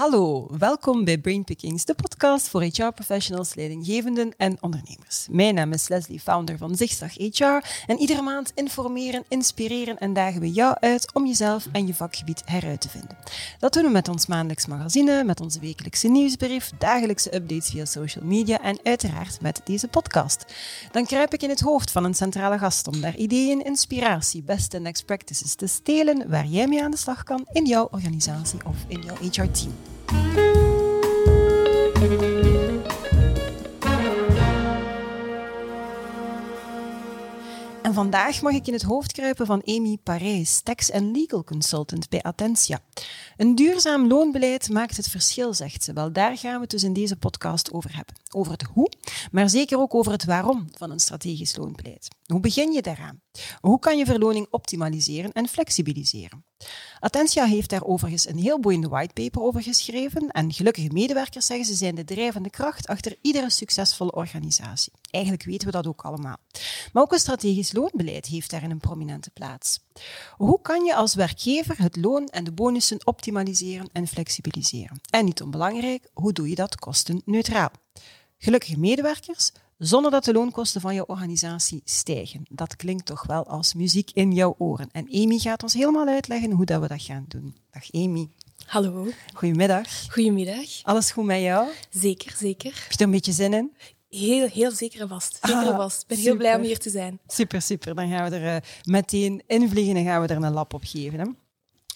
Hallo, welkom bij Brainpickings, de podcast voor HR-professionals, leidinggevenden en ondernemers. Mijn naam is Leslie, founder van Zigzag HR en iedere maand informeren, inspireren en dagen we jou uit om jezelf en je vakgebied heruit te vinden. Dat doen we met ons maandelijks magazine, met onze wekelijkse nieuwsbrief, dagelijkse updates via social media en uiteraard met deze podcast. Dan kruip ik in het hoofd van een centrale gast om daar ideeën, inspiratie, best en next practices te stelen waar jij mee aan de slag kan in jouw organisatie of in jouw HR-team. En vandaag mag ik in het hoofd kruipen van Amy Parijs, tax en legal consultant bij Attentia. Een duurzaam loonbeleid maakt het verschil, zegt ze. Wel, daar gaan we het dus in deze podcast over hebben. Over het hoe, maar zeker ook over het waarom van een strategisch loonbeleid. Hoe begin je daaraan? Hoe kan je verloning optimaliseren en flexibiliseren? Attentia heeft daar overigens een heel boeiende whitepaper over geschreven en gelukkige medewerkers zeggen ze zijn de drijvende kracht achter iedere succesvolle organisatie. Eigenlijk weten we dat ook allemaal. Maar ook een strategisch loonbeleid heeft daarin een prominente plaats. Hoe kan je als werkgever het loon en de bonussen optimaliseren en flexibiliseren? En niet onbelangrijk, hoe doe je dat kostenneutraal? Gelukkige medewerkers, zonder dat de loonkosten van jouw organisatie stijgen. Dat klinkt toch wel als muziek in jouw oren. En Amy gaat ons helemaal uitleggen hoe dat we dat gaan doen. Dag Amy. Hallo. Goedemiddag. Goedemiddag. Alles goed met jou? Zeker, zeker. Heb je er een beetje zin in? Heel, heel zeker en vast. Zeker Ah, vast. Ik ben super. heel blij om hier te zijn. Super, super. Dan gaan we er eh, meteen invliegen en gaan we er een lap op geven. Hè?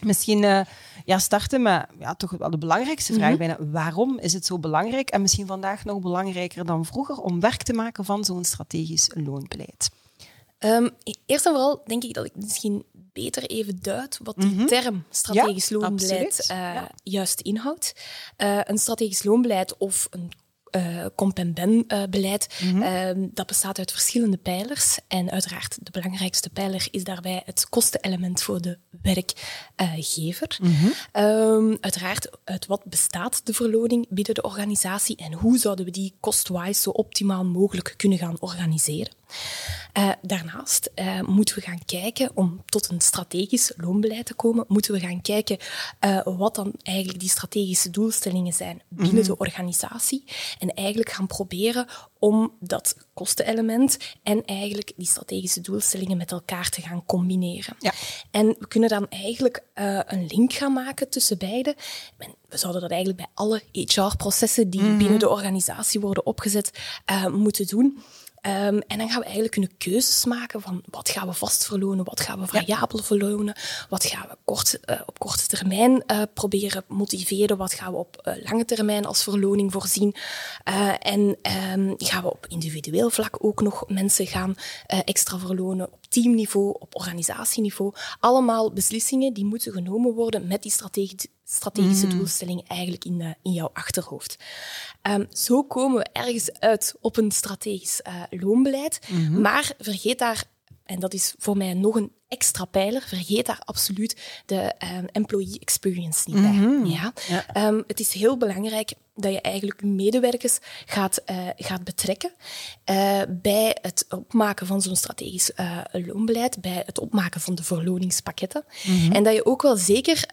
Misschien eh, ja, starten met ja, toch wel de belangrijkste vraag Mhm. bijna. Waarom is het zo belangrijk en misschien vandaag nog belangrijker dan vroeger om werk te maken van zo'n strategisch loonbeleid? Ehm, eerst en vooral denk ik dat ik misschien beter even duid wat die Mhm. term strategisch Ja, loonbeleid eh, Ja. juist inhoudt. Eh, een strategisch loonbeleid of een eh comp en ben eh, beleid, Mhm. ehm, dat bestaat uit verschillende pijlers. En uiteraard de belangrijkste pijler is daarbij het kostenelement voor de werkgever. Mhm. Ehm, uiteraard, uit wat bestaat de verloning binnen de organisatie en hoe zouden we die cost-wise zo optimaal mogelijk kunnen gaan organiseren. Eh, daarnaast eh, moeten we gaan kijken, om tot een strategisch loonbeleid te komen, moeten we gaan kijken eh, wat dan eigenlijk die strategische doelstellingen zijn binnen de organisatie. En eigenlijk gaan proberen om dat kostenelement en eigenlijk die strategische doelstellingen met elkaar te gaan combineren. Ja. En we kunnen dan eigenlijk een link gaan maken tussen beide. En we zouden dat eigenlijk bij alle HR-processen die binnen de organisatie worden opgezet moeten doen. Ehm, en dan gaan we eigenlijk kunnen keuzes maken van wat gaan we vast verlonen, wat gaan we variabel verlonen, wat gaan we kort, eh, op korte termijn eh, proberen motiveren, wat gaan we op eh, lange termijn als verloning voorzien. En ehm, gaan we op individueel vlak ook nog mensen gaan extra verlonen op teamniveau, op organisatieniveau. Allemaal beslissingen die moeten genomen worden met die strategie strategische doelstelling eigenlijk in, eh, in jouw achterhoofd. Ehm, zo komen we ergens uit op een strategisch eh, loonbeleid, maar vergeet daar, en dat is voor mij nog een extra pijler, vergeet daar absoluut de ehm, employee experience niet bij. Ja? Ja. Ehm, het is heel belangrijk dat je eigenlijk je medewerkers gaat, eh, gaat betrekken eh, bij het opmaken van zo'n strategisch eh, loonbeleid, bij het opmaken van de verloningspakketten. En dat je ook wel zeker,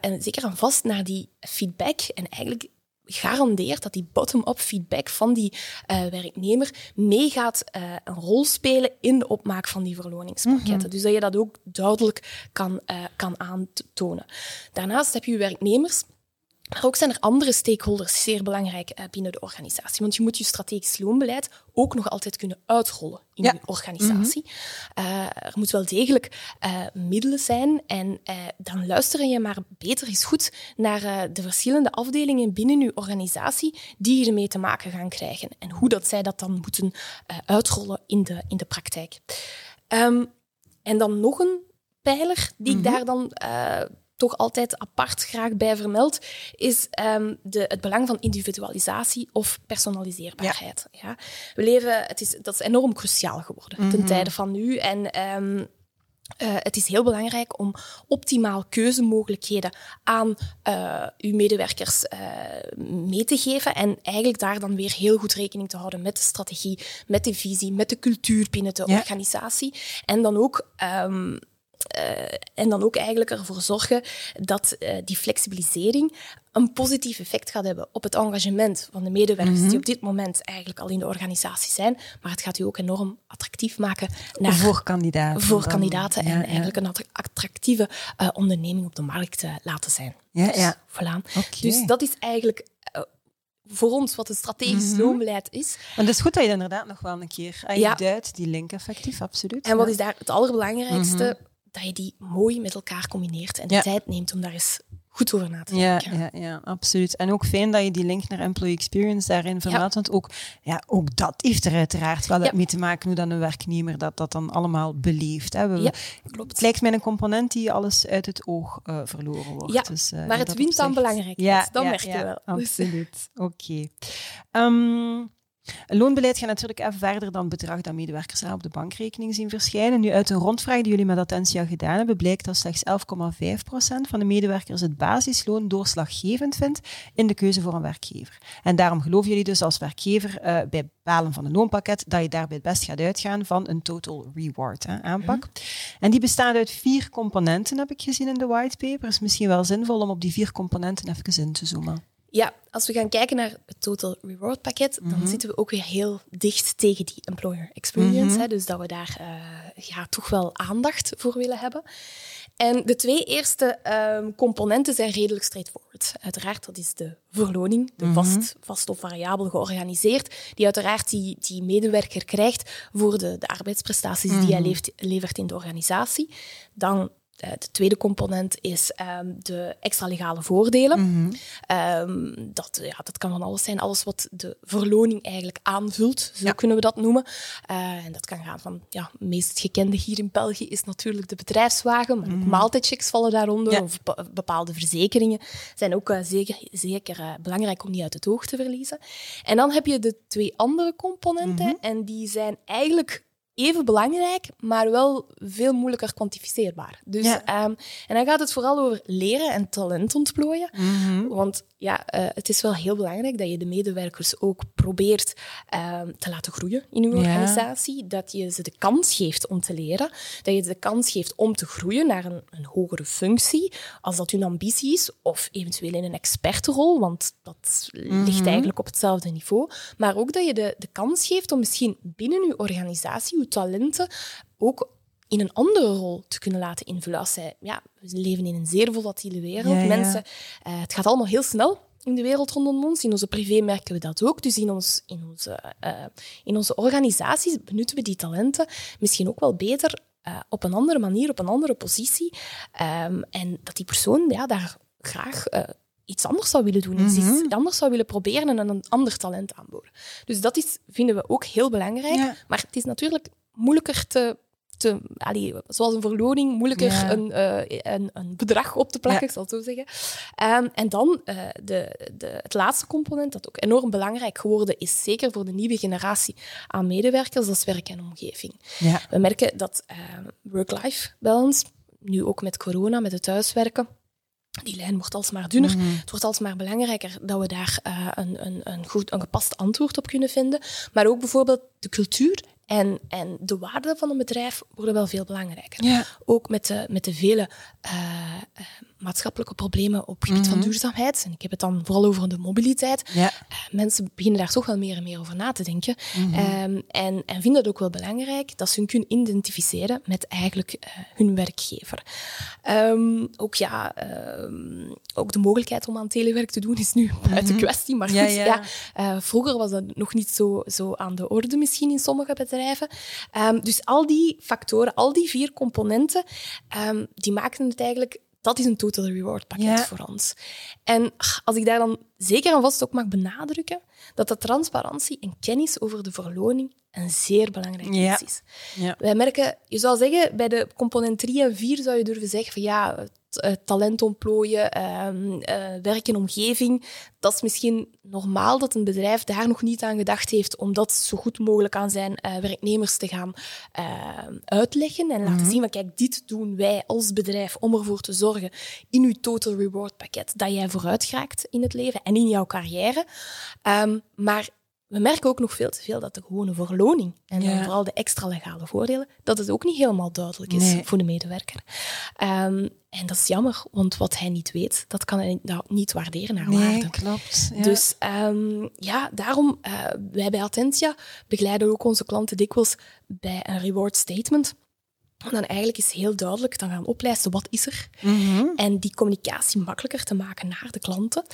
en zeker en vast naar die feedback en eigenlijk garandeert dat die bottom-up feedback van die eh, werknemer meegaat eh, een rol spelen in de opmaak van die verloningspakketten. Dus dat je dat ook duidelijk kan, eh, kan aantonen. Daarnaast heb je werknemers maar ook zijn er andere stakeholders zeer belangrijk eh, binnen de organisatie. Want je moet je strategisch loonbeleid ook nog altijd kunnen uitrollen in Ja. je organisatie. Eh, er moet wel degelijk eh, middelen zijn. En dan luister je maar beter eens goed naar de verschillende afdelingen binnen je organisatie die ermee te maken gaan krijgen. En hoe dat zij dat dan moeten uitrollen in de, in de praktijk. Ehm, en dan nog een pijler die ik daar dan toch altijd apart graag bij vermeld, is ehm, de, het belang van individualisatie of personaliseerbaarheid. Ja. We leven, het is, dat is enorm cruciaal geworden ten tijde van nu. En ehm, eh, het is heel belangrijk om optimaal keuzemogelijkheden aan eh, uw medewerkers eh, mee te geven en eigenlijk daar dan weer heel goed rekening te houden met de strategie, met de visie, met de cultuur binnen de Ja. organisatie. En dan ook ehm, en dan ook eigenlijk ervoor zorgen dat uh, die flexibilisering een positief effect gaat hebben op het engagement van de medewerkers die op dit moment eigenlijk al in de organisatie zijn. Maar het gaat u ook enorm attractief maken naar, voor kandidaten. Voor kandidaten en eigenlijk een attractieve uh, onderneming op de markt uh, laten zijn. Ja, dus, ja. Voilà. Dus dat is eigenlijk voor ons wat een strategisch mm loonbeleid is. En het is goed dat je inderdaad nog wel een keer aan je duidt, die link effectief, absoluut. En wat is daar het allerbelangrijkste? Mhm. Dat je die mooi met elkaar combineert en de tijd neemt om daar eens goed over na te denken. Ja, ja, ja, absoluut. En ook fijn dat je die link naar employee experience daarin vermeldt, want ook, ja, ook dat heeft er uiteraard wel mee te maken hoe dan een werknemer dat, dat dan allemaal beleeft. Hè. ja, klopt. Het lijkt mij een component die alles uit het oog uh, verloren wordt. Ja, dus, uh, maar het wint dan belangrijk. Ja, dat merk je wel. Absoluut. Oké. Okay. Um, een loonbeleid gaat natuurlijk even verder dan het bedrag dat medewerkers op de bankrekening zien verschijnen. Nu, uit een rondvraag die jullie met Attentia gedaan hebben, blijkt dat slechts 11,5% van de medewerkers het basisloon doorslaggevend vindt in de keuze voor een werkgever. En daarom geloven jullie dus als werkgever uh, bij bepalen van een loonpakket dat je daarbij het best gaat uitgaan van een total reward hè, aanpak. Mhm. En die bestaat uit vier componenten, heb ik gezien in de whitepaper. Het is misschien wel zinvol om op die vier componenten even in te zoomen. Ja, als we gaan kijken naar het Total Reward pakket, dan mhm. zitten we ook weer heel dicht tegen die employer experience. Mhm. hè, dus dat we daar uh, ja, toch wel aandacht voor willen hebben. En de twee eerste um, componenten zijn redelijk straightforward. Uiteraard, dat is de verloning, de mhm. vast, vast of variabel georganiseerd, die uiteraard die, die medewerker krijgt voor de, de arbeidsprestaties die hij leeft, levert in de organisatie. Dan de tweede component is um, de extra legale voordelen. Mm dat, ja, dat kan van alles zijn, alles wat de verloning eigenlijk aanvult, zo kunnen we dat noemen. Uh, en dat kan gaan van, ja, het meest gekende hier in België is natuurlijk de bedrijfswagen, maar ook mm maaltijdchecks vallen daaronder, of bepaalde verzekeringen zijn ook uh, zeker, zeker uh, belangrijk om niet uit het oog te verliezen. En dan heb je de twee andere componenten, mhm. en die zijn eigenlijk even belangrijk, maar wel veel moeilijker kwantificeerbaar. Dus, ehm, en dan gaat het vooral over leren en talent ontplooien. Mhm. Want ja, uh, het is wel heel belangrijk dat je de medewerkers ook probeert uh, te laten groeien in je organisatie. Dat je ze de kans geeft om te leren. Dat je ze de kans geeft om te groeien naar een, een hogere functie, als dat hun ambitie is. Of eventueel in een expertenrol, want dat ligt mhm. eigenlijk op hetzelfde niveau. Maar ook dat je de, de kans geeft om misschien binnen je organisatie je talenten ook in een andere rol te kunnen laten invullen. Als zij, ja, we leven in een zeer volatiele wereld. Mensen, uh, het gaat allemaal heel snel in de wereld rondom ons. In onze privé merken we dat ook. Dus in, ons, in, onze, uh, in onze organisaties benutten we die talenten misschien ook wel beter uh, op een andere manier, op een andere positie. Um, en dat die persoon ja, daar graag iets anders zou willen doen, mm -hmm. iets anders zou willen proberen en een ander talent aanboden. Dus dat is, vinden we ook heel belangrijk. Maar het is natuurlijk moeilijker te te, allee, zoals een verloning, moeilijker een, uh, een, een, bedrag op te plakken, ik zal het zo zeggen. Um, en dan uh, de, de, het laatste component, dat ook enorm belangrijk geworden is, zeker voor de nieuwe generatie aan medewerkers, dat is werk en omgeving. Ja. We merken dat uh, work-life balance, nu ook met corona, met het thuiswerken, die lijn wordt alsmaar dunner. Mm -hmm. Het wordt alsmaar belangrijker dat we daar uh, een, een, een, goed, een gepast antwoord op kunnen vinden. Maar ook bijvoorbeeld de cultuur en, en de waarden van een bedrijf worden wel veel belangrijker. Ja. Ook met de, met de vele uh, uh, maatschappelijke problemen op het gebied van mhm. duurzaamheid. En ik heb het dan vooral over de mobiliteit. Ja. Uh, mensen beginnen daar toch wel meer en meer over na te denken. Mm -hmm. um, en, en vinden het ook wel belangrijk dat ze hun kunnen identificeren met eigenlijk hun werkgever. Um, ook ja, um, ook de mogelijkheid om aan telewerk te doen is nu buiten mm kwestie. Maar ja, ja. ja vroeger was dat nog niet zo, zo aan de orde misschien in sommige bedrijven. Dus al die factoren, al die vier componenten, die maken het eigenlijk dat is een total reward pakket ja. voor ons. En als ik daar dan zeker en vast ook mag benadrukken, dat de transparantie en kennis over de verloning een zeer belangrijk ja. iets is. Ja. Wij merken, je zou zeggen, bij de component 3 en 4 zou je durven zeggen van ja, uh, talent ontplooien, uh, uh, werk in omgeving. Dat is misschien normaal dat een bedrijf daar nog niet aan gedacht heeft om dat zo goed mogelijk aan zijn uh, werknemers te gaan ehm, uitleggen en laten mm -hmm. zien van kijk, dit doen wij als bedrijf om ervoor te zorgen in uw total reward pakket dat jij vooruit geraakt in het leven en in jouw carrière. Um, maar we merken ook nog veel te veel dat de gewone verloning en Ja. vooral de extra legale voordelen, dat het ook niet helemaal duidelijk is Nee. voor de medewerker. Ehm, en dat is jammer, want wat hij niet weet, dat kan hij niet waarderen naar Nee, waarde. klopt. Ja. Dus ehm, ja, daarom, eh, wij bij Attentia begeleiden ook onze klanten dikwijls bij een reward statement. Dan eigenlijk is heel duidelijk dan gaan oplijsten wat is er. Mhm. En die communicatie makkelijker te maken naar de klanten.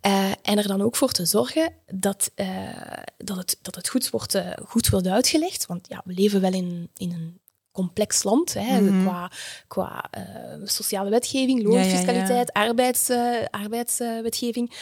Eh, en er dan ook voor te zorgen dat, eh, dat, het, dat het goed wordt, eh, goed wordt uitgelegd. Want ja, we leven wel in, in een complex land hè, Mhm. qua, qua sociale wetgeving, Ja, ja, ja. loonfiscaliteit, arbeids, eh, arbeidswetgeving.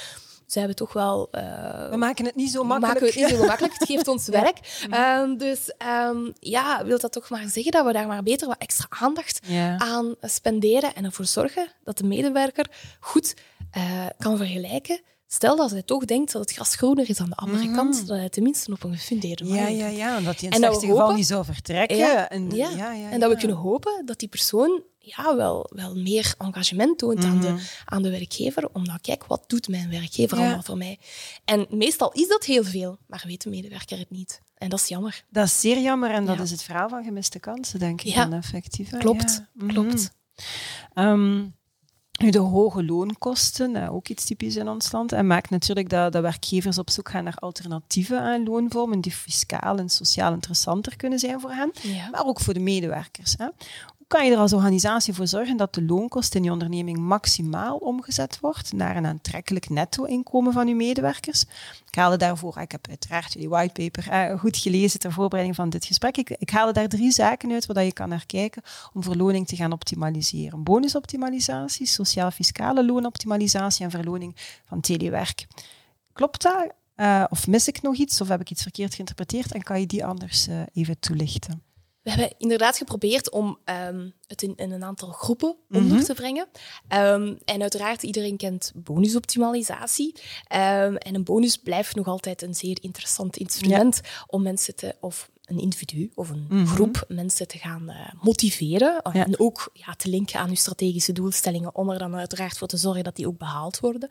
Zijn we toch wel... eh, We maken het niet zo makkelijk. maken het niet zo makkelijk. Het geeft ons werk. Ehm, dus ehm, ja, wil dat toch maar zeggen dat we daar maar beter wat extra aandacht Ja. aan spenderen en ervoor zorgen dat de medewerker goed eh, kan vergelijken. Stel dat hij toch denkt dat het gras groener is aan de andere Mhm. kant, dat hij tenminste op een gefundeerde Ja, manier ja, doet. ja. En dat hij in het geval hopen- niet zou vertrekken. Ja, En, ja. ja, ja, En dat we ja. kunnen hopen dat die persoon ja, wel, wel meer engagement toont aan, Mhm. de, aan de werkgever. Omdat, kijk, wat doet mijn werkgever Ja. allemaal voor mij? En meestal is dat heel veel, maar weet de medewerker het niet. En dat is jammer. Dat is zeer jammer en dat Ja. is het verhaal van gemiste kansen, denk ik. Ja. dan effectief. Klopt, Ja. Mhm. klopt. Nu, de hoge loonkosten, eh, ook iets typisch in ons land, en maakt natuurlijk dat, dat werkgevers op zoek gaan naar alternatieven aan loonvormen die fiscaal en sociaal interessanter kunnen zijn voor hen, Ja. maar ook voor de medewerkers. Hè. Kan je er als organisatie voor zorgen dat de loonkost in je onderneming maximaal omgezet wordt naar een aantrekkelijk netto-inkomen van je medewerkers? Ik haalde daarvoor, ik heb uiteraard jullie whitepaper eh, goed gelezen ter voorbereiding van dit gesprek. Ik, ik haalde daar drie zaken uit waar je kan naar kijken om verloning te gaan optimaliseren. Bonusoptimalisatie, sociaal-fiscale loonoptimalisatie en verloning van telewerk. Klopt dat? Eh, of mis ik nog iets? Of heb ik iets verkeerd geïnterpreteerd? En kan je die anders eh, even toelichten? We hebben inderdaad geprobeerd om ehm, het in, in een aantal groepen onder Mhm. te brengen. Ehm, en uiteraard, iedereen kent bonusoptimalisatie. Ehm, en een bonus blijft nog altijd een zeer interessant instrument om mensen te, of een individu of een Mhm. groep mensen te gaan eh, motiveren. Ja. En ook ja, te linken aan uw strategische doelstellingen, om er dan uiteraard voor te zorgen dat die ook behaald worden.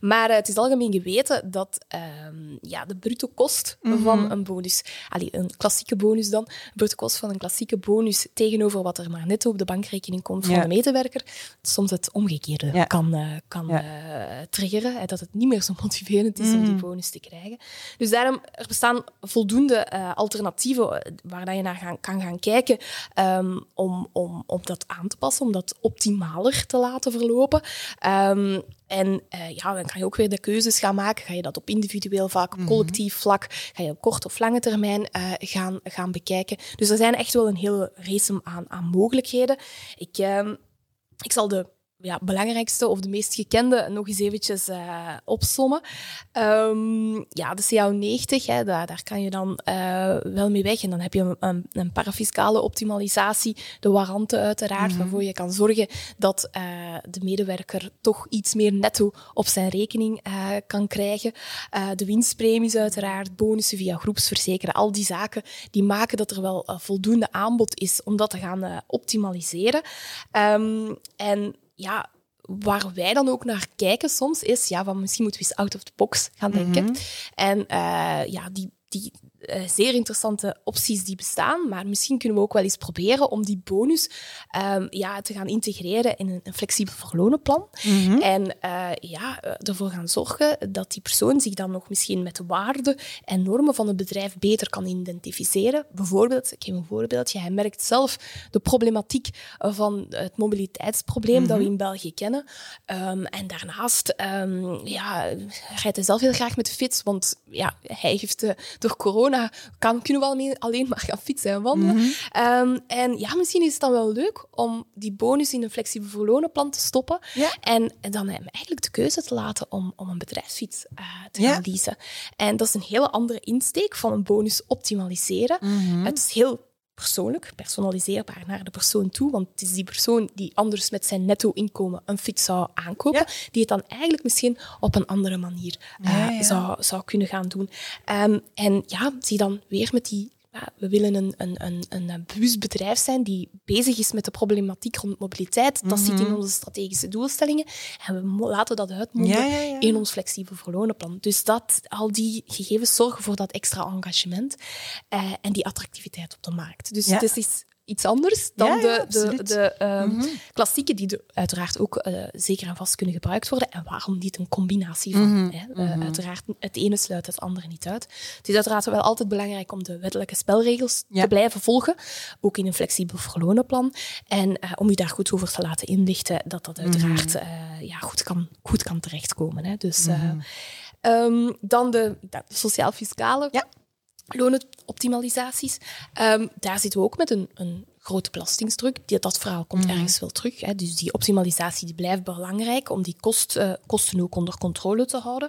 Maar eh, het is algemeen geweten dat ehm, ja, de bruto kost Mhm. van een bonus, allee, een klassieke bonus dan, de bruto kost van een klassieke bonus tegenover wat er maar netto op de bankrekening komt van de medewerker, soms het omgekeerde Ja. kan, eh, kan triggeren. dat het niet meer zo motiverend is om die Mhm. bonus te krijgen. Dus daarom, er bestaan voldoende eh, alternatieven eh, waar dat je naar gaan, kan gaan kijken ehm, om, om, om dat aan te passen, om dat optimaler te laten verlopen. Ehm, en eh, ja, dan kan je ook weer de keuzes gaan maken. Ga je dat op individueel vlak, op collectief vlak, ga je op korte of lange termijn eh, gaan, gaan bekijken. Dus er zijn echt wel een hele race aan, aan mogelijkheden. Ik, ehm, ik zal de ja, belangrijkste of de meest gekende nog eens eventjes eh opsommen. Ehm, ja, de CAO90, hè, daar, daar kan je dan eh, wel mee weg. En dan heb je een, een, een parafiscale optimalisatie, de warranten uiteraard, waarvoor je kan zorgen dat eh, de medewerker toch iets meer netto op zijn rekening kan krijgen. De winstpremies uiteraard, bonussen via groepsverzekeren, al die zaken die maken dat er wel voldoende aanbod is om dat te gaan optimaliseren. Ehm, en ja, waar wij dan ook naar kijken soms is, ja, van misschien moeten we eens out of the box gaan denken. En eh, ja, die, die eh, zeer interessante opties die bestaan, maar misschien kunnen we ook wel eens proberen om die bonus ehm, ja, te gaan integreren in een, een flexibel verlonenplan. En eh, ja, eh, ervoor gaan zorgen dat die persoon zich dan nog misschien met de waarden en normen van het bedrijf beter kan identificeren. Bijvoorbeeld, ik geef een voorbeeldje, hij merkt zelf de problematiek van het mobiliteitsprobleem dat we in België kennen. Ehm, en daarnaast um, ja, rijdt hij zelf heel graag met de fiets, want ja, hij heeft uh, door corona kan, kunnen we alleen, alleen maar gaan fietsen en wandelen. Mm -hmm. um, en ja, misschien is het dan wel leuk om die bonus in een flexibel verlonenplan te stoppen ja. en, en, dan hem eigenlijk de keuze te laten om, om een bedrijfsfiets uh, te gaan leasen. En dat is een hele andere insteek van een bonus optimaliseren. Mm -hmm. Het is heel persoonlijk, personaliseerbaar naar de persoon toe. Want het is die persoon die anders met zijn netto-inkomen een fiets zou aankopen, ja. die het dan eigenlijk misschien op een andere manier ja, ja. Zou, zou kunnen gaan doen. Um, en ja, zie dan weer met die ja, we willen een, een, een, een bewust bedrijf zijn die bezig is met de problematiek rond mobiliteit. Dat zit in onze strategische doelstellingen. En we laten dat uitmonden in ons flexibel verlonenplan. Dus dat, al die gegevens zorgen voor dat extra engagement uh, en die attractiviteit op de markt. Dus het is iets anders dan de, de, de um, klassieke, die uiteraard ook uh, zeker en vast kunnen gebruikt worden. En waarom niet een combinatie van? Mm hè? Uh, uiteraard, het ene sluit het andere niet uit. Het is uiteraard wel altijd belangrijk om de wettelijke spelregels ja. te blijven volgen, ook in een flexibel verlonenplan. En uh, om u daar goed over te laten inlichten, dat dat uiteraard ja, goed, kan, goed kan terechtkomen. Hè? Dus, um, dan de, de sociaal-fiscale. Ja loonoptimalisaties. Um, daar zitten we ook met een, een grote belastingsdruk. Die, dat verhaal komt mhm. ergens wel terug. Hè. Dus die optimalisatie die blijft belangrijk om die kost, uh, kosten ook onder controle te houden.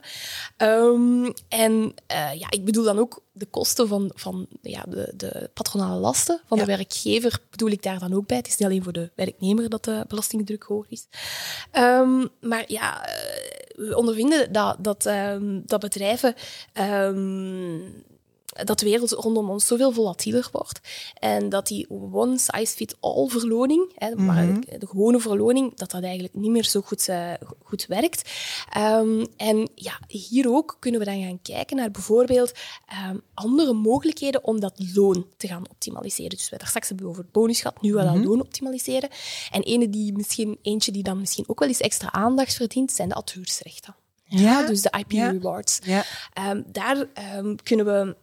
Um, en uh, ja, ik bedoel dan ook de kosten van, van ja, de, de patronale lasten van de werkgever bedoel ik daar dan ook bij. Het is niet alleen voor de werknemer dat de belastingdruk hoog is. Um, maar ja, eh, we ondervinden dat, dat, um, dat bedrijven dat de wereld rondom ons zoveel volatieler wordt. En dat die one size fit all verloning, hè, maar mhm. de gewone verloning, dat dat eigenlijk niet meer zo goed, uh, goed werkt. Um, en ja, hier ook kunnen we dan gaan kijken naar bijvoorbeeld um, andere mogelijkheden om dat loon te gaan optimaliseren. Dus we daar straks hebben over bonus gehad, nu wel mm -hmm. loon optimaliseren. En ene die misschien, eentje die dan misschien ook wel eens extra aandacht verdient, zijn de auteursrechten. Ja, ja dus de IP ja. rewards. Ja. Um, daar kunnen we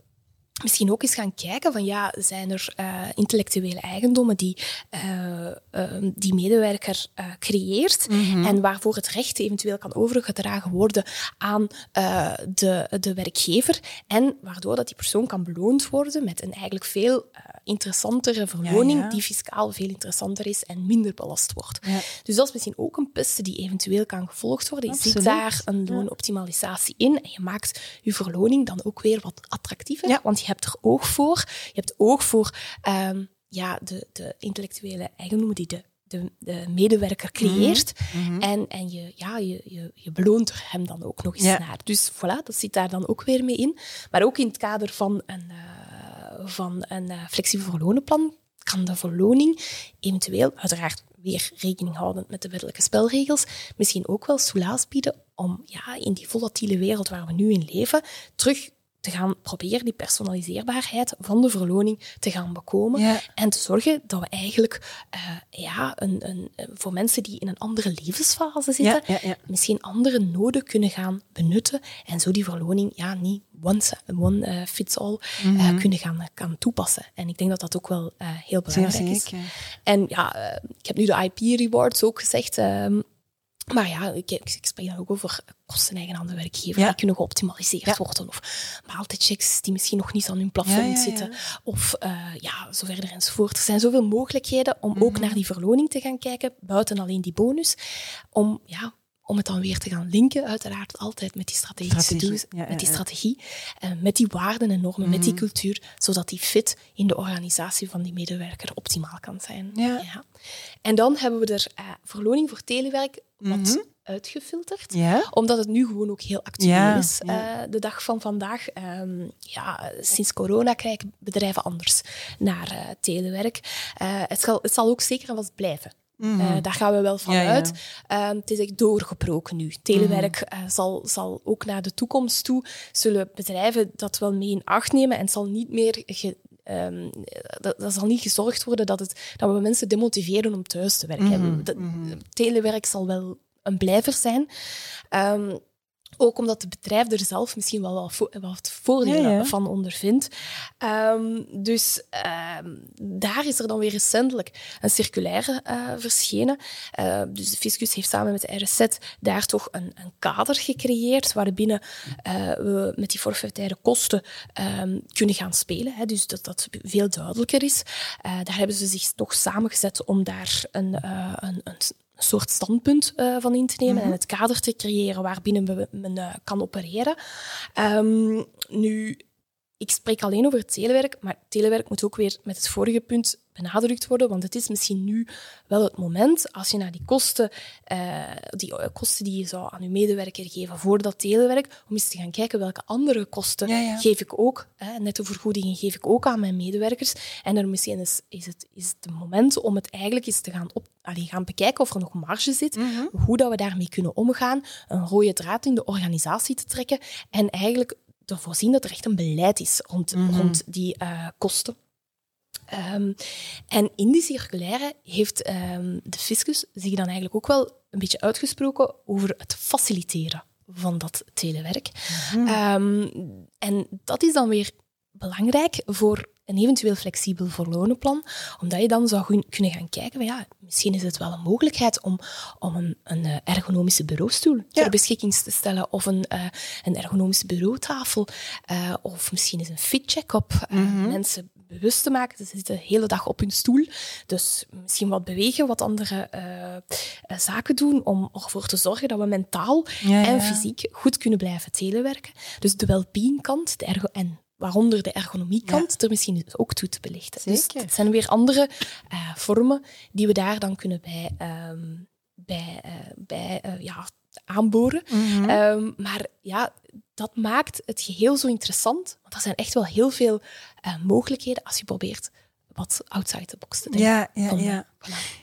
misschien ook eens gaan kijken van ja, zijn er uh, intellectuele eigendommen die uh, uh, die medewerker eh, creëert mm -hmm. en waarvoor het recht eventueel kan overgedragen worden aan eh, de, de werkgever en waardoor dat die persoon kan beloond worden met een eigenlijk veel eh, interessantere verloning ja, ja. die fiscaal veel interessanter is en minder belast wordt. Ja. Dus dat is misschien ook een piste die eventueel kan gevolgd worden. Je Absoluut. ziet daar een loonoptimalisatie in en je maakt je verloning dan ook weer wat attractiever, want hebt er oog voor. Je hebt oog voor um, ja, de, de intellectuele eigendommen die de de, de, medewerker creëert. Mm -hmm. En, en je, ja, je, je, je beloont hem dan ook nog eens ja. naar. Dus voilà, dat zit daar dan ook weer mee in. Maar ook in het kader van een, uh, van een uh, flexibel verlonenplan kan de verloning eventueel, uiteraard weer rekening houdend met de wettelijke spelregels, misschien ook wel soelaas bieden om ja, in die volatiele wereld waar we nu in leven, terug te gaan proberen die personaliseerbaarheid van de verloning te gaan bekomen. Ja. En te zorgen dat we eigenlijk uh, ja, een, een, voor mensen die in een andere levensfase zitten, ja, ja, misschien andere noden kunnen gaan benutten. En zo die verloning ja, niet one, one uh, fits all mm -hmm. uh, kunnen gaan, gaan toepassen. En ik denk dat dat ook wel heel belangrijk is. En ja, ik heb nu de IP rewards ook gezegd. Ehm, maar ja, ik, ik, ik spreek dan ook over kosten-eigen aan de werkgever. Ja. Die kunnen geoptimaliseerd ja. worden. Of maaltijdchecks die misschien nog niet aan hun plafond ja, zitten. Of uh, ja, zo verder enzovoort. Er zijn zoveel mogelijkheden om mm -hmm. ook naar die verloning te gaan kijken, buiten alleen die bonus. Om ja, om het dan weer te gaan linken, uiteraard altijd met die strategische strategie, ja, met die strategie, uh, met die waarden en normen, mm. met die mhm. cultuur, zodat die fit in de organisatie van die medewerker optimaal kan zijn. Ja. En dan hebben we er uh, verloning voor telewerk wat mm -hmm. uitgefilterd, omdat het nu gewoon ook heel actueel is, uh, de dag van vandaag. Um, ja, sinds corona kijken bedrijven anders naar telewerk. het, zal, het zal ook zeker en vast blijven. Mm. Uh, daar gaan we wel van ja, uit. Ja. Uh, het is echt doorgebroken nu. Telewerk mm. uh, zal, zal ook naar de toekomst toe, zullen bedrijven dat wel mee in acht nemen en zal niet meer ge, um, dat, dat, zal niet gezorgd worden dat, het, dat we mensen demotiveren om thuis te werken. Mm -hmm. telewerk zal wel een blijver zijn. Um, ook omdat het bedrijf er zelf misschien wel wat, vo wat voordelen ja, ja. van ondervindt. Um, dus um, daar is er dan weer recentelijk een circulaire uh, verschenen. Uh, dus de fiscus heeft samen met de RZ daar toch een, een kader gecreëerd waarbinnen uh, we met die forfaitaire kosten um, kunnen gaan spelen. Hè, dus dat dat veel duidelijker is. daar hebben ze zich toch samengezet om daar een, een, een een soort standpunt uh, van in te nemen mm -hmm. en het kader te creëren waarbinnen men uh, kan opereren. Um, nu, ik spreek alleen over telewerk, maar telewerk moet ook weer met het vorige punt benadrukt worden, want het is misschien nu wel het moment, als je naar die kosten, uh, die eh, kosten die je zou aan je medewerker geven voor dat telewerk, om eens te gaan kijken welke andere kosten geef ik ook, hè, nettovergoedingen geef ik ook aan mijn medewerkers. En dan misschien is, is, het, is het moment om het eigenlijk eens te gaan, op, allee, gaan bekijken of er nog marge zit, mhm. hoe dat we daarmee kunnen omgaan, een rode draad in de organisatie te trekken en eigenlijk ervoor zien dat er echt een beleid is rond, mhm. rond die uh, kosten. Um, en in die circulaire heeft um, de fiscus zich dan eigenlijk ook wel een beetje uitgesproken over het faciliteren van dat telewerk. Mm um, en dat is dan weer belangrijk voor een eventueel flexibel verlonenplan, omdat je dan zou kunnen gaan kijken, van, ja, misschien is het wel een mogelijkheid om, om een, een eh, ergonomische bureaustoel ter beschikking te stellen, of een, uh, een ergonomische bureautafel, uh, of misschien is een fitcheck op mm mensen bewust te maken. Ze zitten de hele dag op hun stoel. Dus misschien wat bewegen, wat andere zaken doen om ervoor te zorgen dat we mentaal en fysiek goed kunnen blijven telewerken. Dus de well-being kant de ergo en waaronder de ergonomiekant, er misschien ook toe te belichten. Dus Zeker. Dus het zijn weer andere uh, vormen die we daar dan kunnen bij, um, bij, uh, bij uh, ja, aanboren. Mm -hmm. um, maar ja, dat maakt het geheel zo interessant, want er zijn echt wel heel veel mogelijkheden als je probeert wat outside the box te denken. Ja, ja, ja.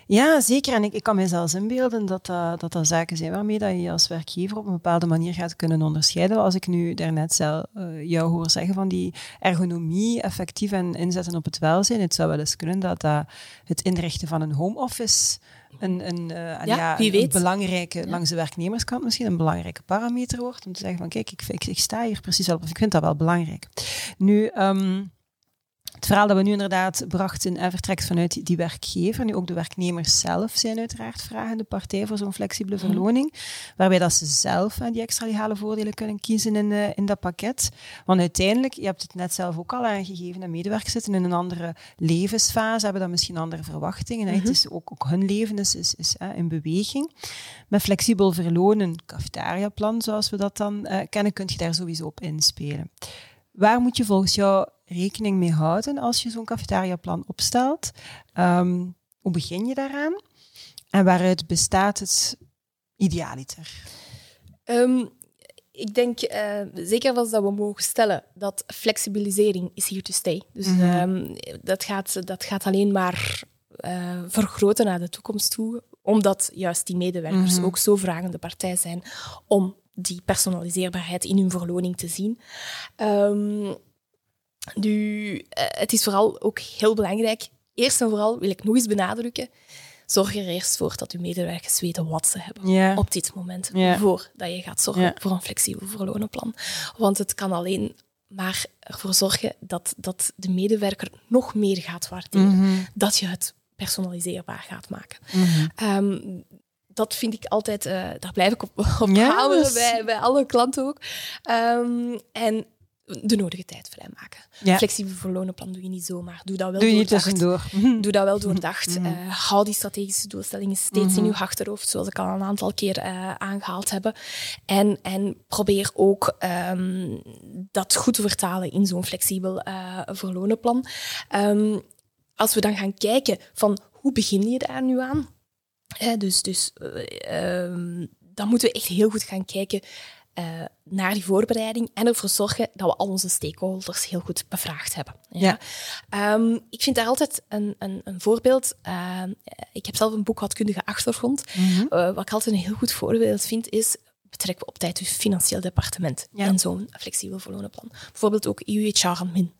ja zeker. En ik, ik kan me zelfs inbeelden dat, uh, dat dat zaken zijn waarmee dat je als werkgever op een bepaalde manier gaat kunnen onderscheiden. Als ik nu daarnet zelf, uh, jou hoor zeggen van die ergonomie effectief en inzetten op het welzijn, het zou wel eens kunnen dat dat het inrichten van een home office een, een, uh, ja, weet. belangrijke, langs de werknemerskant misschien, een belangrijke parameter wordt. Om te zeggen van kijk, ik, ik, ik sta hier precies op, of ik vind dat wel belangrijk. Nu, um, het verhaal dat we nu inderdaad brachten en vertrekt vanuit die werkgever. Nu ook de werknemers zelf zijn uiteraard vragende partij voor zo'n flexibele mhm. verloning. Waarbij dat ze zelf die extra legale voordelen kunnen kiezen in, uh, in dat pakket. Want uiteindelijk, je hebt het net zelf ook al aangegeven, de medewerkers zitten in een andere levensfase, hebben dan misschien andere verwachtingen. Het mhm. is ook, ook hun leven is, is, is in beweging. Met flexibel verlonen, cafetariaplan zoals we dat dan uh, kennen, kun je daar sowieso op inspelen. Waar moet je volgens jou rekening mee houden als je zo'n cafetariaplan opstelt? Um, hoe begin je daaraan? En waaruit bestaat het idealiter? Um, ik denk uh, zeker als dat we mogen stellen dat flexibilisering is here to stay. Dus mm -hmm. dat, gaat, dat gaat alleen maar uh, vergroten naar de toekomst toe, omdat juist die medewerkers mm -hmm. ook zo vragende partij zijn om die personaliseerbaarheid in hun verloning te zien. Um, nu, eh, het is vooral ook heel belangrijk. Eerst en vooral wil ik nog eens benadrukken. Zorg er eerst voor dat uw medewerkers weten wat ze hebben op dit moment. Yeah. Voordat je gaat zorgen voor een flexibel verlonenplan. Want het kan alleen maar ervoor zorgen dat, dat de medewerker nog meer gaat waarderen. Mm Dat je het personaliseerbaar gaat maken. Mm -hmm. um, dat vind ik altijd, uh, daar blijf ik op, op dus... bij, bij alle klanten ook. Um, en de nodige tijd vrijmaken. Ja. Flexibel verlonenplan doe je niet zomaar. Doe dat wel doe doordacht. tussendoor. Doe dat wel doordacht. uh, hou die strategische doelstellingen steeds in je achterhoofd, zoals ik al een aantal keer uh, aangehaald heb. En, en probeer ook um, dat goed te vertalen in zo'n flexibel uh, verlonenplan. Um, als we dan gaan kijken van hoe begin je daar nu aan? Dus dus um, dan moeten we echt heel goed gaan kijken uh, naar die voorbereiding en ervoor zorgen dat we al onze stakeholders heel goed bevraagd hebben. Ja. ja. Um, ik vind daar altijd een, een, een voorbeeld. Uh, ik heb zelf een boekhoudkundige achtergrond. Mm -hmm. uh, wat ik altijd een heel goed voorbeeld vind, is betrekken we op tijd uw financieel departement ja. in zo'n flexibel verlonenplan. Bijvoorbeeld ook EU HR-admin.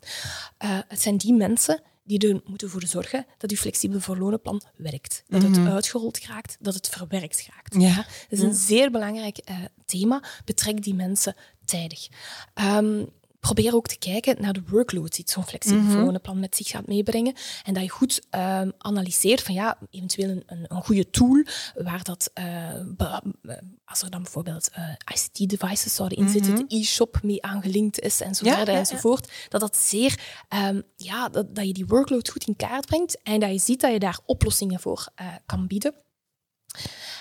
het zijn die mensen die er moeten voor zorgen dat uw flexibel verlonenplan werkt. Dat het mhm. uitgerold raakt, dat het verwerkt raakt. Ja. Dat is een zeer belangrijk uh, thema. Betrek die mensen tijdig. Um, probeer ook te kijken naar de workload die zo'n flexibel mm -hmm. met zich gaat meebrengen. En dat je goed um, analyseert van ja, eventueel een, een, een goede tool waar dat, uh, als er dan bijvoorbeeld uh, eh, ICT-devices zouden inzitten, mm -hmm. de e-shop mee aangelinkt is en zo verder ja, enzovoort, ja. dat dat zeer, um, ja, dat, dat je die workload goed in kaart brengt en dat je ziet dat je daar oplossingen voor uh, kan bieden.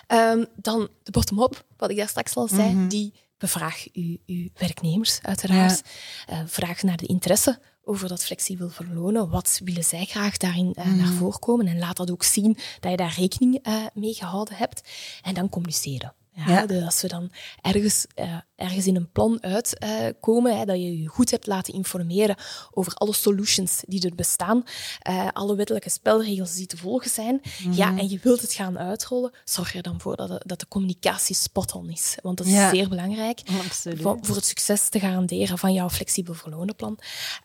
Um, dan de bottom-up, wat ik daar straks al zei, mm -hmm. die bevraag uw, uw werknemers uiteraard. Uh, vraag naar de interesse over dat flexibel verlonen. Wat willen zij graag daarin uh, naar voren komen? En laat dat ook zien dat je daar rekening uh, mee gehouden hebt. En dan communiceren. Ja, Dus als we dan ergens, uh, ergens in een plan uitkomen, uh, dat je je goed hebt laten informeren over alle solutions die er bestaan, uh, alle wettelijke spelregels die te volgen zijn, ja, mhm. en je wilt het gaan uitrollen, zorg er dan voor dat de, dat de communicatie spot-on is. Want dat is zeer belangrijk voor, voor, het succes te garanderen van jouw flexibel verlonenplan.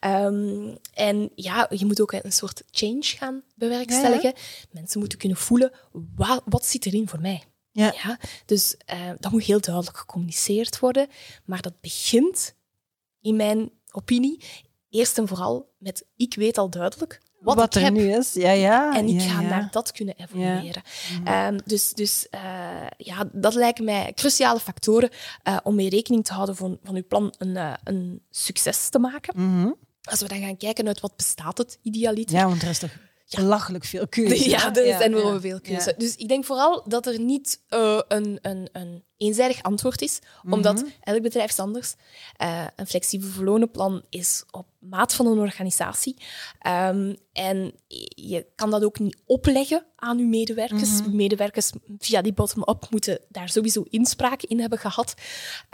Um, en ja, je moet ook een soort change gaan bewerkstelligen. Mensen moeten kunnen voelen, wat, wat zit erin voor mij? Ja. ja dus uh, dat moet heel duidelijk gecommuniceerd worden. Maar dat begint, in mijn opinie, eerst en vooral met ik weet al duidelijk wat, wat er heb. nu is. Ja, ja. En ik ja, ga naar dat kunnen evolueren. Ja. Um, dus dus uh, ja, dat lijken mij cruciale factoren uh, om mee rekening te houden van, van uw plan een, uh, een succes te maken. Mm -hmm. Als we dan gaan kijken uit wat bestaat het idealiter. Ja, want er is toch ja. belachelijk veel keuze. Ja, er zijn wel veel keuze. Dus ik denk vooral dat er niet uh, een, een, een eenzijdig antwoord is, omdat -hmm. elk bedrijf is anders. Uh, een flexibel verlonenplan is op maat van een organisatie. Um, en je kan dat ook niet opleggen aan uw medewerkers. -hmm. Medewerkers via die bottom-up moeten daar sowieso inspraak in hebben gehad,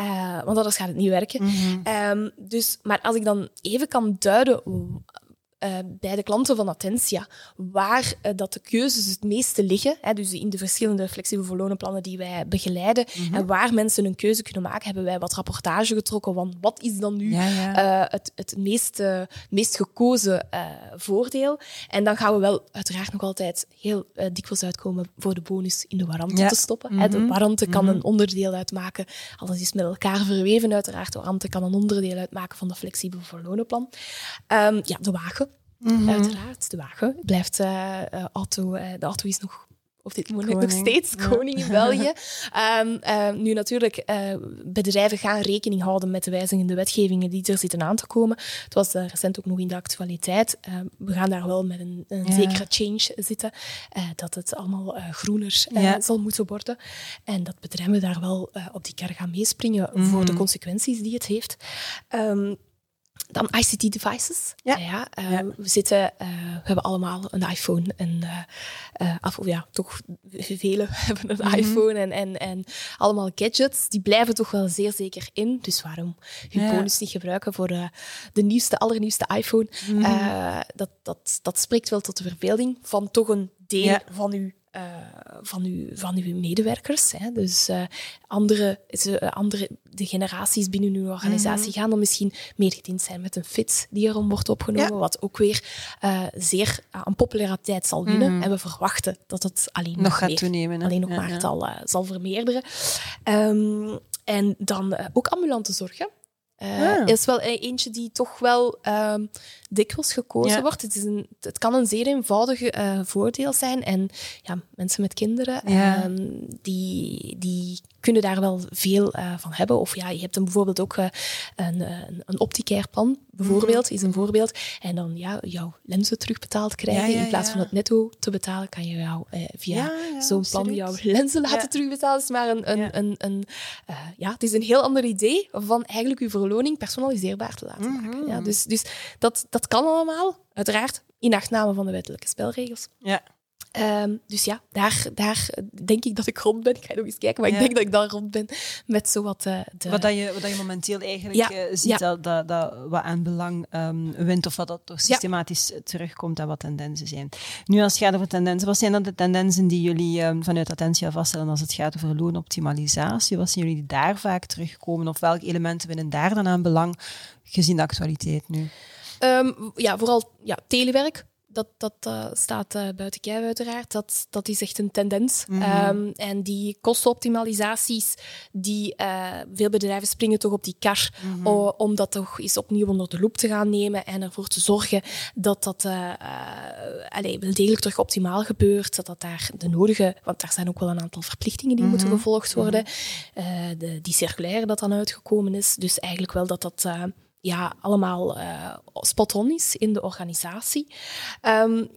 uh, want anders gaat het niet werken. -hmm. um, dus, maar als ik dan even kan duiden uh, bij de klanten van Attentia, waar uh, dat de keuzes het meeste liggen, hè, dus in de verschillende flexibele verlonenplannen die wij begeleiden, mm -hmm. en waar mensen een keuze kunnen maken, hebben wij wat rapportage getrokken van wat is dan nu ja, ja. Uh, het, het meest, meest gekozen voordeel. En dan gaan we wel uiteraard nog altijd heel dikwijls uitkomen voor de bonus in de ja. te stoppen. Mm -hmm. hè. De warranty kan mm -hmm. een onderdeel uitmaken, alles is met elkaar verweven uiteraard, de warranty kan een onderdeel uitmaken van de flexibele verlonenplan. Um, ja, de wagen Mm -hmm. Uiteraard, de wagen blijft uh, uh, auto. Uh, de auto is nog op dit moment nog steeds koning in België. um, uh, nu natuurlijk, uh, bedrijven gaan rekening houden met de wijzigende wetgevingen die er zitten aan te komen. Het was uh, recent ook nog in de actualiteit. we gaan daar wel met een, een ja. zekere change zitten, dat het allemaal groener ja. zal moeten worden. En dat bedrijven daar wel op die kar gaan meespringen mm -hmm. voor de consequenties die het heeft. Um, dan ICT devices. Ja. ja, uh, ja. We zitten, uh, we hebben allemaal een iPhone en uh, af, ja, toch velen hebben een mm -hmm. iPhone en, en, en allemaal gadgets. Die blijven toch wel zeer zeker in. Dus waarom je ja. bonus niet gebruiken voor de, nieuwste, allernieuwste iPhone? Mm -hmm. dat, dat, dat spreekt wel tot de verbeelding van toch een deel van uw uh, van, uw, van uw medewerkers. Hè. Dus uh, andere, uh, andere de generaties binnen uw organisatie -hmm. gaan dan misschien meer gediend zijn met een fit die erom wordt opgenomen, ja. wat ook weer zeer aan populariteit zal winnen. -hmm. En we verwachten dat het alleen nog gaat toenemen. Alleen nog ja, maar al zal vermeerderen. Um, en dan ook ambulante zorg. Hè. Uh, ah. is wel eentje die toch wel um, dikwijls gekozen ja. wordt. Het, is een, het kan een zeer eenvoudig uh, voordeel zijn. En ja, mensen met kinderen, um, die, die kunnen daar wel veel uh, van hebben. Of ja, je hebt dan bijvoorbeeld ook een, een, een opticair plan, bijvoorbeeld, mm. is een voorbeeld. En dan ja, jouw lenzen terugbetaald krijgen. Ja, in plaats van het netto te betalen, kan je jou via zo'n plan jouw lenzen laten terugbetalen. Het is maar een, een, een, een ja, het is een heel ander idee van eigenlijk uw verloning personaliseerbaar te laten maken. Mm -hmm. ja, dus, dus dat, dat kan allemaal, uiteraard, in achtname van de wettelijke spelregels. Ja. Um, dus ja, daar, daar denk ik dat ik rond ben. Ik ga nog eens kijken, maar ja. ik denk dat ik dan rond ben met zowat uh, de... Wat, dat je, wat dat je momenteel eigenlijk ja. uh, ziet, ja. dat, dat, dat, wat aan belang um, wint, of wat dat toch systematisch terugkomt en wat tendensen zijn. Nu, als het gaat over tendensen, wat zijn dan de tendensen die jullie um, vanuit Attentia vaststellen als het gaat over loonoptimalisatie? Wat zijn jullie die daar vaak terugkomen, of welke elementen winnen daar dan aan belang, gezien de actualiteit nu? Um, ja, vooral ja, telewerk. Dat, dat uh, staat uh, buiten kijf uiteraard. Dat, dat is echt een tendens. Mm -hmm. um, en die kostenoptimalisaties, die, uh, veel bedrijven springen toch op die kar Mhm. mm -hmm. om dat toch eens opnieuw onder de loep te gaan nemen en ervoor te zorgen dat dat allee, wel degelijk terug optimaal gebeurt. Dat dat daar de nodige, want daar zijn ook wel een aantal verplichtingen die Mhm. moeten gevolgd worden. de, die circulaire dat dan uitgekomen is. Dus eigenlijk wel dat dat ja, allemaal uh, spot-on is in de organisatie. Um,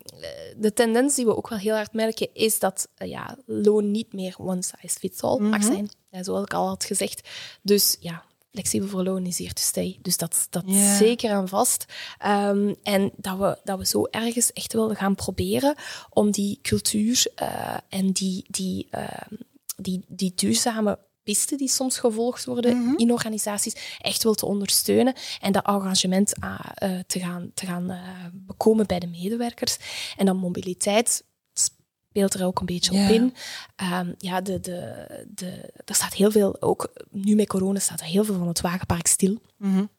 de tendens die we ook wel heel hard merken is dat uh, ja, loon niet meer one size fits all mag mhm. zijn, zoals ik al had gezegd. Dus ja, flexibel voor loon is hier te stay. Dus dat staat zeker aan vast. Um, en dat we, dat we zo ergens echt wel gaan proberen om die cultuur uh, en die, die, uh, die, die duurzame pisten die soms gevolgd worden mhm. in organisaties, echt wel te ondersteunen en dat engagement uh, te gaan, te gaan uh, bekomen bij de medewerkers. En dan mobiliteit speelt er ook een beetje op in. Um, ja, de, de, de, er staat heel veel, ook nu met corona staat er heel veel van het wagenpark stil. Mm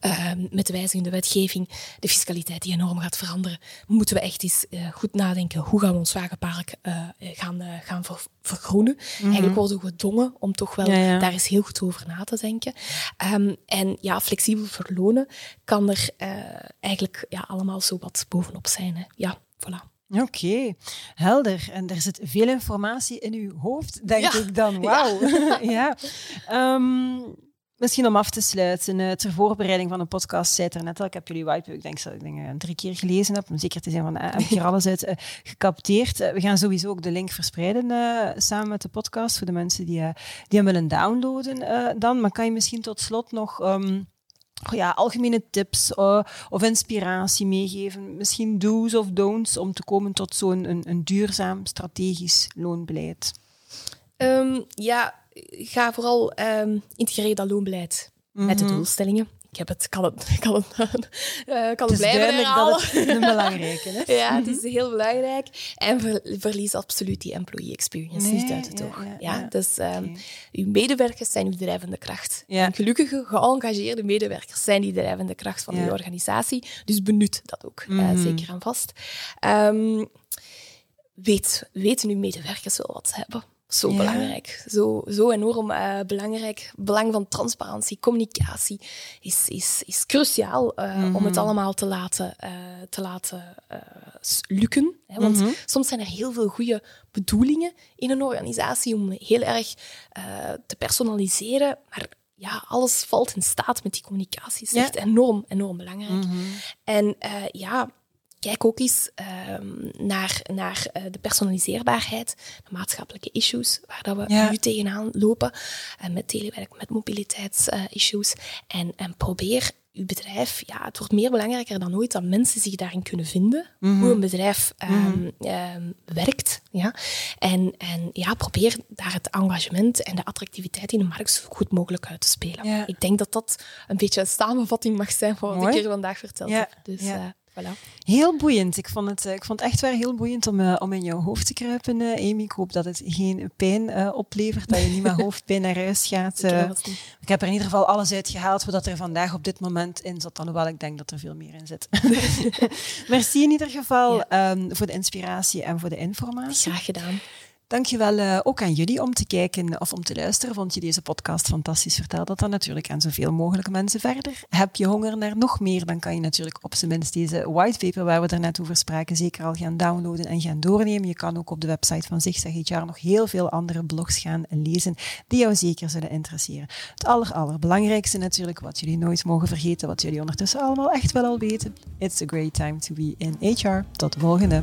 Ehm, met de wijzigende wetgeving, de fiscaliteit die enorm gaat veranderen, moeten we echt eens uh, goed nadenken hoe gaan we ons wagenpark uh, gaan, uh, gaan ver vergroenen. Mhm. Eigenlijk worden we gedwongen om toch wel daar eens heel goed over na te denken. Um, en ja, flexibel verlonen kan er eigenlijk ja, allemaal zo wat bovenop zijn. Hè. Ja, voilà. Oké, helder. En er zit veel informatie in uw hoofd, denk ik dan. Wauw. Ja. ja. Um, Misschien om af te sluiten, uh, ter voorbereiding van een podcast, zei er net al, ik heb jullie whitebook, ik denk dat ik denk, drie keer gelezen heb, om zeker te zijn van, heb ik hier alles uit uh, gecapteerd. we gaan sowieso ook de link verspreiden samen met de podcast, voor de mensen die, die hem willen downloaden dan. Maar kan je misschien tot slot nog... Um, ja, algemene tips of inspiratie meegeven? Misschien do's of don'ts om te komen tot zo'n een, een, duurzaam strategisch loonbeleid? Um, ja, ga vooral um, integreer dat loonbeleid met de mhm. doelstellingen. Ik heb het, kan het, kan het, uh, kan het, blijven herhalen. Dat het een belangrijke is. ja, het is heel belangrijk. En ver, verlies absoluut die employee experience niet uit het oog. Ja, ja, dus um, uw medewerkers zijn uw drijvende kracht. En gelukkige, geëngageerde medewerkers zijn die drijvende kracht van uw organisatie. Dus benut dat ook, mm uh, zeker en vast. Um, weet, weten uw medewerkers wel wat ze hebben. Zo belangrijk. Zo, zo enorm uh, belangrijk. Belang van transparantie, communicatie is, is, is cruciaal uh, mm -hmm. om het mhm. allemaal te laten, uh, te laten lukken. Hè? Want mm -hmm. soms zijn er heel veel goede bedoelingen in een organisatie om heel erg te personaliseren. Maar ja, alles valt in staat met die communicatie. is echt enorm, enorm belangrijk. Mm -hmm. En ja, kijk ook eens um, naar, naar uh, de personaliseerbaarheid, de maatschappelijke issues waar dat we ja. nu tegenaan lopen, uh, met telewerk, met mobiliteitsissues. en, en probeer uw bedrijf, ja, het wordt meer belangrijker dan ooit dat mensen zich daarin kunnen vinden, mm -hmm. hoe een bedrijf um, mm -hmm. um, werkt. Ja? En, en ja, probeer daar het engagement en de attractiviteit in de markt zo goed mogelijk uit te spelen. Ja. Ik denk dat dat een beetje een samenvatting mag zijn van wat ik hier vandaag verteld ja. heb. Dus, uh, Voilà. Heel boeiend. Ik vond, het, eh, ik vond het echt wel heel boeiend om, uh, om in jouw hoofd te kruipen, uh, Amy. Ik hoop dat het geen pijn uh, oplevert, dat je niet met hoofdpijn naar huis gaat. ik heb er in ieder geval alles uit gehaald wat er vandaag op dit moment in zat, alhoewel ik denk dat er veel meer in zit. Merci in ieder geval ja. um, voor de inspiratie en voor de informatie. Graag gedaan. Dankjewel uh, ook aan jullie om te kijken of om te luisteren. Vond je deze podcast fantastisch? Vertel dat dan natuurlijk aan zoveel mogelijk mensen verder. Heb je honger naar nog meer, dan kan je natuurlijk op zijn minst deze whitepaper waar we er net over spraken zeker al gaan downloaden en gaan doornemen. Je kan ook op de website van Zigzag HR nog heel veel andere blogs gaan lezen die jou zeker zullen interesseren. Het aller, allerbelangrijkste natuurlijk, wat jullie nooit mogen vergeten, wat jullie ondertussen allemaal echt wel al weten. It's a great time to be in HR. Tot de volgende.